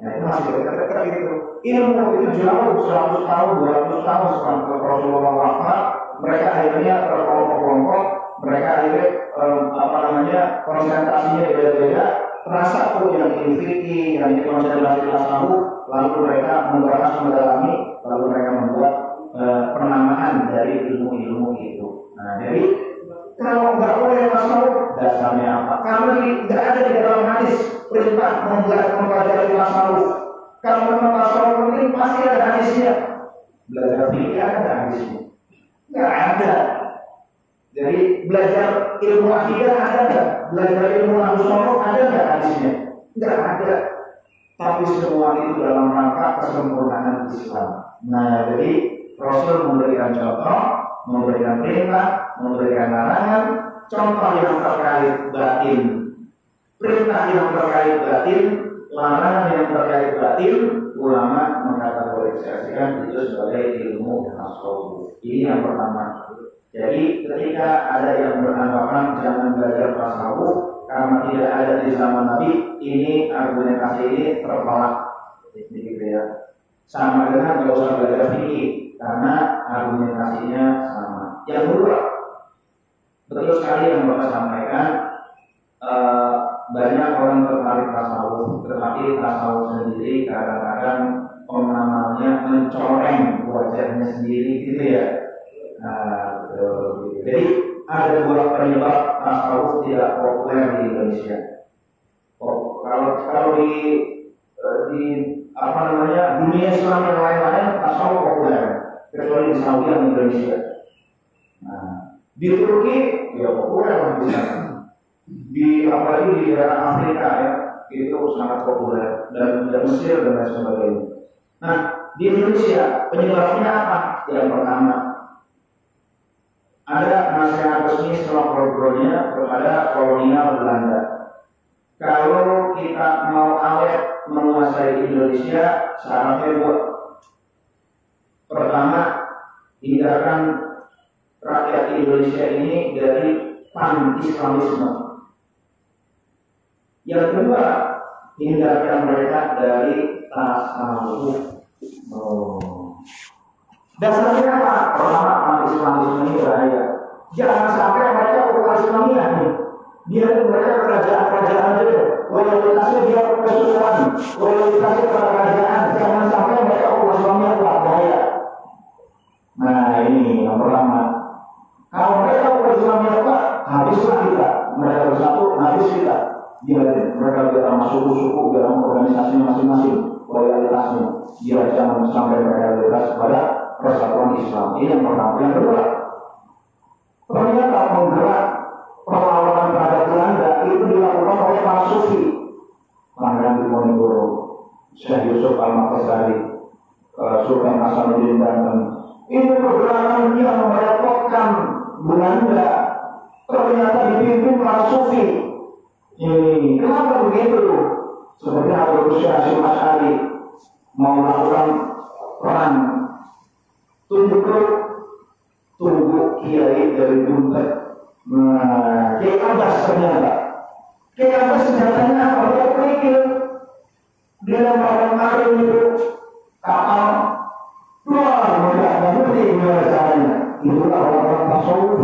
ya itu masih dekat-dekat gitu. Ilmu itu jauh 100 tahun, 200 tahun setelah Rasulullah wafat, mereka akhirnya terkelompok-kelompok, mereka akhirnya eh, apa namanya konsentrasinya beda-beda, terasa tuh yang ini fikih, yang ini konsentrasi tasawuf, lalu mereka membahas mendalami, lalu mereka membuat e, penamaan dari ilmu-ilmu itu. Nah, jadi kalau nggak boleh tasawuf, dasarnya apa? Karena nggak ada di dalam hadis perintah membuat mempelajari tasawuf. Kalau memang tasawuf penting, pasti ada hadisnya. Belajar fikih ada hadisnya. Nggak ada. Jadi belajar ilmu akidah ada nggak? Belajar ilmu nafsu ada nggak hadisnya? Nggak ada. Tapi semua itu dalam rangka kesempurnaan Islam. Nah, jadi Rasul memberikan contoh, memberikan perintah, memberikan larangan, contoh yang terkait batin, perintah yang terkait batin, larangan yang terkait batin, ulama mengkategorisasikan itu sebagai ilmu tasawuf. Ini yang pertama. Jadi ketika ada yang beranggapan jangan belajar tasawuf karena tidak ada di zaman Nabi, ini argumentasi ini terpelak, gitu ya. Sama dengan kalau usah belajar fikih karena argumentasinya sama. Yang kedua, betul sekali yang bapak sampaikan, eh, banyak orang tertarik tasawuf, tetapi tasawuf sendiri kadang-kadang pengamalnya mencoreng wajahnya sendiri gitu ya. Nah. Jadi ada dua penyebab tasawuf tidak populer di Indonesia. Oh, kalau kalau di di apa namanya dunia Islam yang lain-lain tasawuf populer kecuali di Saudi dan Indonesia. Nah, di Turki ya populer sana. Di apalagi di daerah Afrika ya itu sangat populer dan di Mesir dan lain sebagainya. Nah, di Indonesia penyebabnya apa? Yang pertama ada nasihat resmi setelah programnya kepada kolonial Belanda. Kalau kita mau awet menguasai Indonesia, syaratnya dua. Pertama, hindarkan rakyat Indonesia ini dari pan-Islamisme. Yang kedua, hindarkan mereka dari tasawuf. Oh. Dasarnya apa? Pertama, pan-Islamisme ini bahaya. Jangan sampai mereka okupasi Islamiyah nih. Dia mereka kerajaan-kerajaan aja. Loyalitasnya dia kesusahan. Loyalitasnya kepada kerajaan. Jangan sampai mereka okupasi Islamiyah kuat bahaya. Nah ini yang pertama. Kalau mereka okupasi Islamiyah kuat, habislah kita. Mereka bersatu, habis kita. Dia mereka dalam suku-suku, dalam organisasinya masing-masing. Loyalitasnya. Dia jangan sampai mereka loyalitas kepada persatuan Islam. Ini yang pertama. Yang kedua, ternyata menggerak perlawanan terhadap Belanda itu dilakukan oleh para sufi. Pangeran Diponegoro, Syekh Yusuf Al-Makassari, Sultan Hasanuddin Banten. Ini pergerakan yang merepotkan Belanda. Ternyata dipimpin para sufi. Ini kenapa begitu? Seperti Abu Rusia Hashim Ash'ari mau melakukan perang tunduk tunggu kiai dari Buntet. Nah, kiai Abbas ternyata. Kiai Abbas senjatanya apa? Dia kerikil. Dia melakukan karim itu kapal. Wah, mereka nggak ngerti gimana. Itulah orang-orang tasawuf.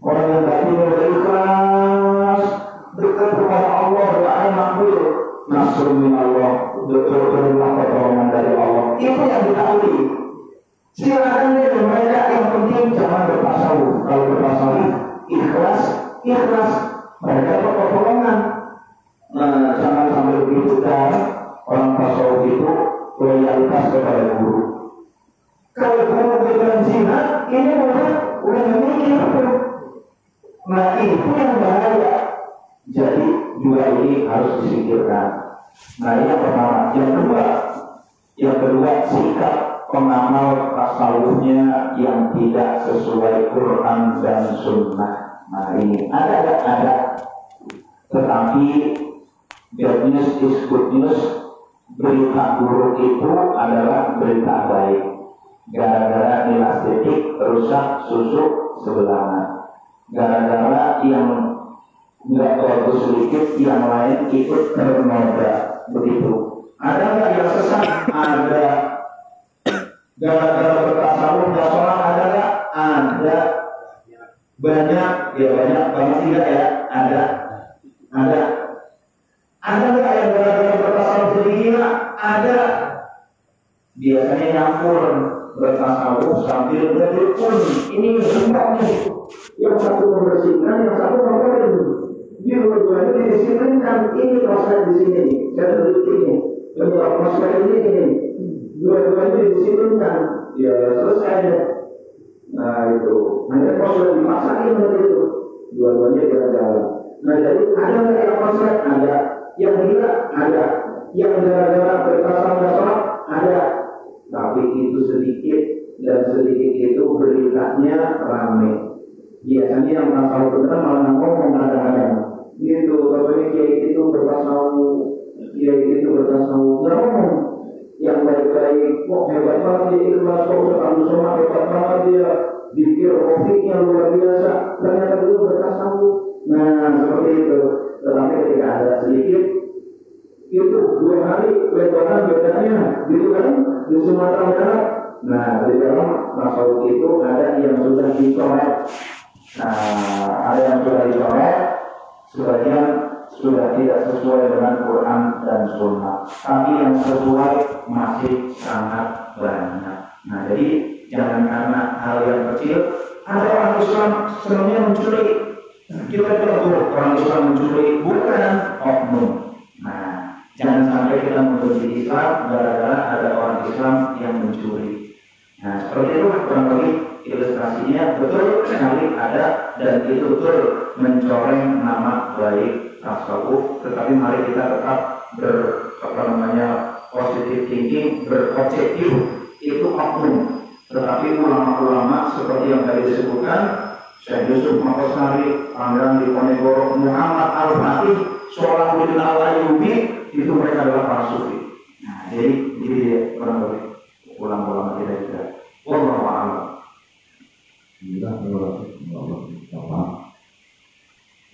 Orang yang batinnya berikhlas. Dekat kepada Allah, doanya makbul. Nasrul min Allah. Betul-betul pertolongan dari Allah. Itu yang ditahui. Silakan deh mereka yang penting jangan bertasawuf. Kalau bertasawuf ikhlas, ikhlas mereka dapat pertolongan. Nah, jangan sampai begitu dan orang tasawuf itu loyalitas kepada guru. Kalau guru berikan zina, ini udah udah memikir Nah itu yang bahaya. Jadi dua ini harus disingkirkan. Nah ini yang pertama. Yang kedua, yang kedua sikap pengamal tasawufnya yang tidak sesuai Quran dan Sunnah. Nah ini ada ada ada. Tetapi bad news is good news. Berita buruk itu adalah berita baik. Gara-gara elastitik rusak susu sebelah. Gara-gara yang nggak bagus sedikit, yang lain ikut ternoda. Begitu. Ada nggak yang sesat? Ada gara-gara bertasawuf sholat ada nggak? Ada. Banyak, ya banyak, banyak tidak ya? Ada. Ada. Ada nggak yang gara-gara bertasawuf jadi? Ada. Biasanya nyampur bertasawuf sambil berdukun. Ini semua nih. Yang satu membersihkan, yang satu membersihkan. Dia dua-duanya didisiplinkan. Ini proses di sini. Saya tulis ini. Bentuk proses ini ini dua-duanya disiplinkan ya selesai ya nah itu. Hanya kalau sudah dipaksain seperti itu. Dua-duanya jalan-jalan nah jadi ada yang konsep? Ada. Yang gila ada. Yang gara-gara sholat? Ada. Tapi itu sedikit dan sedikit itu beritanya ramai biasanya yang tahu benar malah ngomong kadang-kadang. Gitu. Katanya kiai itu bertasawuf kiai itu bertasawuf nggak ngomong yang baik-baik, kok hebat banget dia ikhlas, kok Ustaz Somad hebat banget dia, pikir rofiknya luar biasa, ternyata itu bertasawuf. Nah, seperti itu. Tetapi ketika ada sedikit, itu dua hari lebaran bedanya, gitu kan, di Sumatera Barat. Nah, di dalam tasawuf itu ada yang sudah dicoret. Nah, ada yang sudah dicoret, sebagian sudah tidak sesuai dengan Quran dan Sunnah. Tapi yang sesuai masih sangat banyak. Nah, jadi jangan karena hal yang kecil. Ada orang Islam sebenarnya mencuri. Kita tegur orang Islam mencuri bukan oknum. Nah, Jangan sampai kita membenci Islam gara-gara ada orang Islam yang mencuri. Nah, seperti itu kurang lebih ilustrasinya betul sekali ada dan itu betul mencoreng nama baik tasawuf. Tetapi mari kita tetap ber apa namanya positive thinking, berobjektif itu oknum. Tetapi ulama-ulama seperti yang tadi disebutkan, Syekh Yusuf Makosari, Pangeran Diponegoro, Muhammad Al-Fatih, Solahuddin Al-Ayubi, itu mereka adalah para sufi. Nah, jadi jadi lebih ulama-ulama kita juga. Allah a'lam. Alhamdulillah,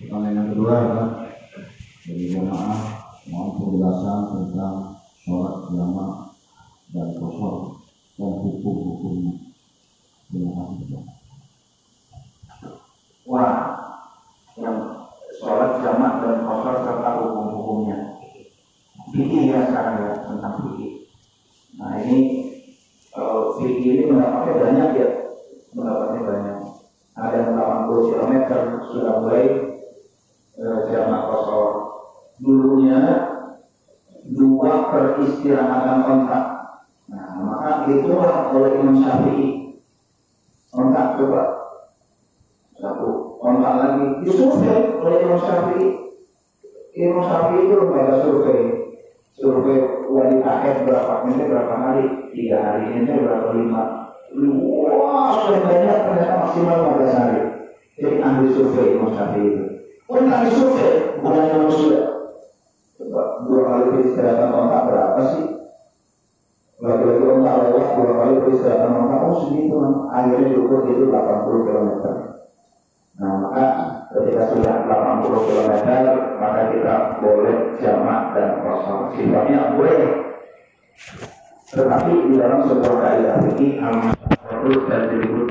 Pertanyaan yang kedua adalah jamaah mohon penjelasan tentang sholat jamaah dan kosor dan hukum-hukumnya. Terima kasih. Wah, yang sholat jamaah dan kosor serta hukum-hukumnya fikih ya sekarang ya tentang fikih. Nah ini uh, fikih ini mendapatnya banyak ya, mendapatnya banyak. Ada yang 80 km sudah mulai uh, jamak kosor. Dulunya dua peristirahatan kontak. Nah maka itulah oleh Imam Syafi'i. Kontak coba satu kontak lagi disurvei oleh Imam Syafi'i. Imam Syafi'i itu lembaga survei survei wali akhir berapa menit berapa hari tiga hari ini berapa lima wah sudah banyak ternyata maksimal 15 hari jadi ambil survei Imam Syafi'i itu oh ambil survei? Bukan yang sudah dua kali beristirahat kontak berapa sih? Lagi-lagi kontak lewat dua kali beristirahat kontak oh segitu akhirnya diukur itu 80 km nah maka ketika sudah 80 km maka kita boleh jamak dan kosong. Sifatnya boleh. Tetapi di dalam sebuah kaidah ini dan diribut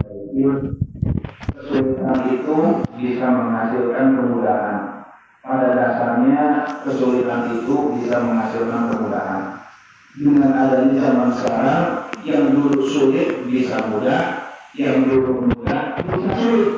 kesulitan itu bisa menghasilkan kemudahan. Pada dasarnya kesulitan itu bisa menghasilkan kemudahan. Dengan adanya zaman sekarang yang dulu sulit bisa mudah yang dulu mudah bisa sulit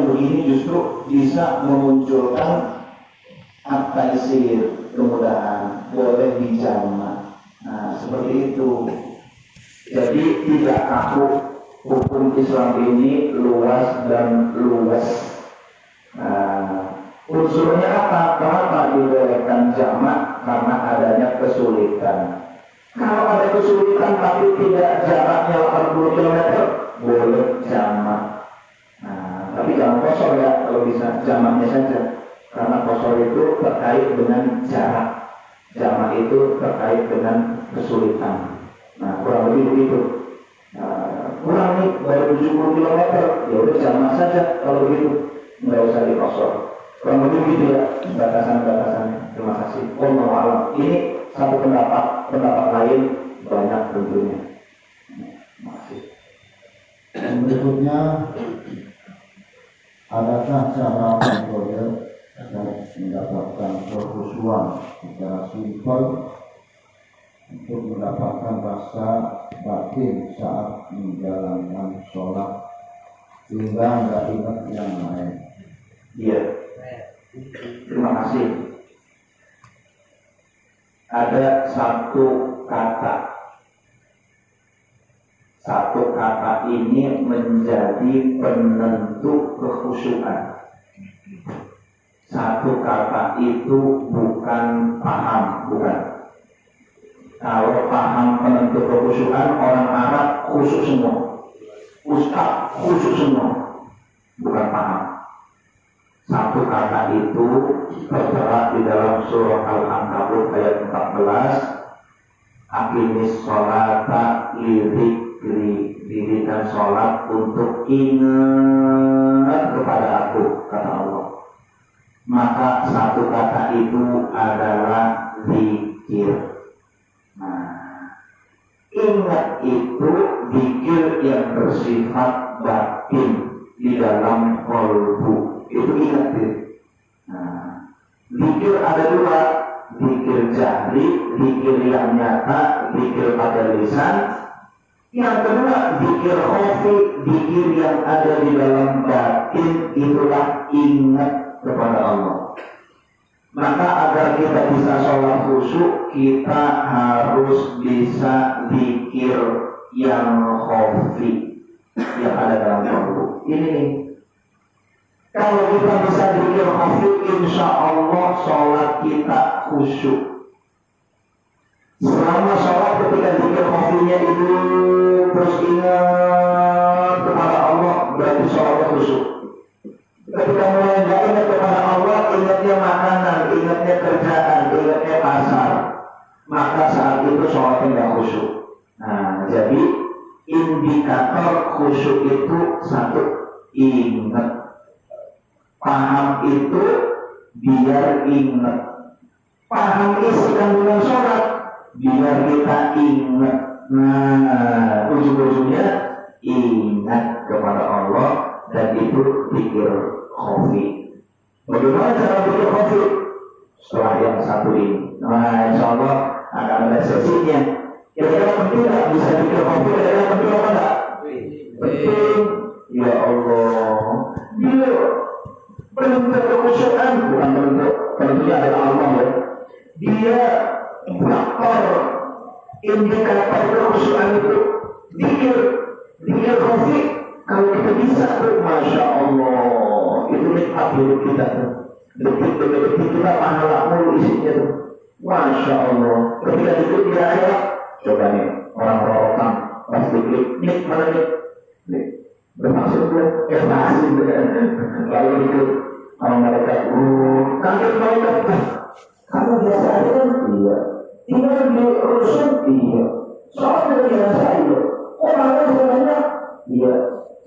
yang begini justru bisa memunculkan apa sih kemudahan boleh dijama. Nah, seperti itu. Jadi tidak kaku hukum Islam ini luas dan luas. Nah, unsurnya apa? Kenapa dibolehkan jamak? Karena adanya kesulitan. Kalau ada kesulitan tapi tidak jaraknya 80 km, boleh jamak. Tapi jangan kosor ya kalau bisa jamaknya saja. Karena kosor itu terkait dengan jarak. Jamak itu terkait dengan kesulitan. Nah, kurang lebih begitu. Nah, kurang nih baru 70 km, ya udah jamak saja kalau begitu. Nggak usah dikosor. Kurang lebih begitu ya batasan-batasannya. Terima kasih. Allah alam. Ini satu pendapat, pendapat lain banyak tentunya. Masih. Berikutnya, adakah cara kontrol dan mendapatkan kekhusyuan secara simpel untuk mendapatkan rasa batin saat menjalankan sholat sehingga nggak ingat yang lain. Iya. Terima kasih. Ada satu kata. Satu kata ini menjadi penentu kekhusyuan. Satu kata itu bukan paham, bukan. Kalau paham penentu kekhusyuan, orang Arab khusyuk semua. Ustaz khusyuk semua. Bukan paham. Satu kata itu tertera di dalam surah Al-Ankabut ayat 14. Akimis sholata lirik dirikan sholat untuk ingat kepada aku kata Allah maka satu kata itu adalah zikir nah ingat itu zikir yang bersifat batin di dalam kolbu itu ingat ya. Nah, zikir ada dua, zikir jahri, zikir yang nyata, zikir pada lisan. Yang kedua, zikir khofi, zikir yang ada di dalam batin, itulah ingat kepada Allah. Maka agar kita bisa sholat khusyuk, kita harus bisa zikir yang khofi yang ada dalam kolbu. Ini nih, kalau kita bisa zikir khafi, insya Allah sholat kita khusyuk. Selama sholat ketika zikir khafinya itu terus ingat kepada Allah, berarti sholatnya khusyuk. Ketika mulai nggak ingat kepada Allah, ingatnya makanan, ingatnya kerjaan, ingatnya pasar, maka saat itu sholatnya nggak khusyuk. Nah, jadi indikator khusyuk itu satu ingat Paham itu biar ingat. Paham isi kandungan sholat biar kita ingat. Nah, ujung-ujungnya ingat kepada Allah dan itu pikir khofi. Bagaimana cara pikir khofi? Setelah yang satu ini. Nah, insya Allah akan ada sesinya. Kira-kira penting nggak bisa pikir khofi? Kira-kira penting apa enggak? Penting. Ya Allah. Dia bentuk kekhusyukan bukan bentuk tentunya adalah Allah ya. Dia faktor indikator kekhusyukan itu dikir dikir khafi kalau kita bisa tuh masya Allah itu nikmat hidup kita tuh. Detik demi detik kita pahala mulu isinya tuh. Masya Allah. Ketika dikir di akhirat coba nih orang rorokan pas diklik nik mana nih nik bermaksud gue eh masih lalu diklik kalau mereka uh, kaget mereka kamu biasa aja kan iya tinggal di rusun iya soalnya biasa iya orangnya sebenarnya iya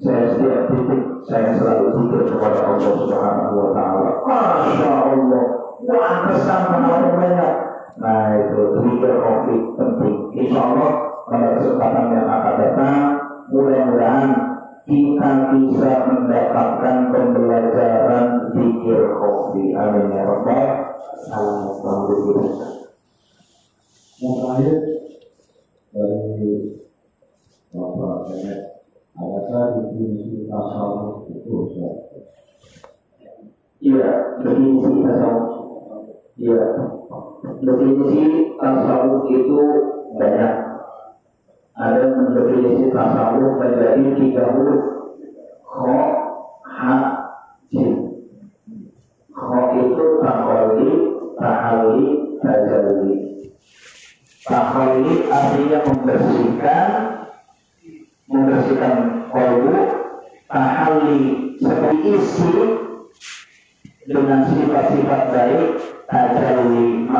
saya setiap titik saya selalu zikir kepada Allah Subhanahu wa taala. Masya Allah. Wah, kesan paling banyak. Nah, itu zikir kopi penting. Insya Allah pada kesempatan yang akan datang, mudah-mudahan kita bisa mendapatkan pembelajaran zikir kopi. Amin ya Rabbal Alamin. Yang terakhir dari Bapak Kemet, adakah definisi tasawuf itu? Iya, definisi tasawuf. Iya, definisi tasawuf itu banyak. Ada mendefinisi tasawuf menjadi tiga huruf. Kho, ha, jim. Kho itu takholi, tahali, tajalli. Takholi artinya membersihkan, membersihkan kolbu, tahali seperti isi dengan sifat-sifat baik tajalli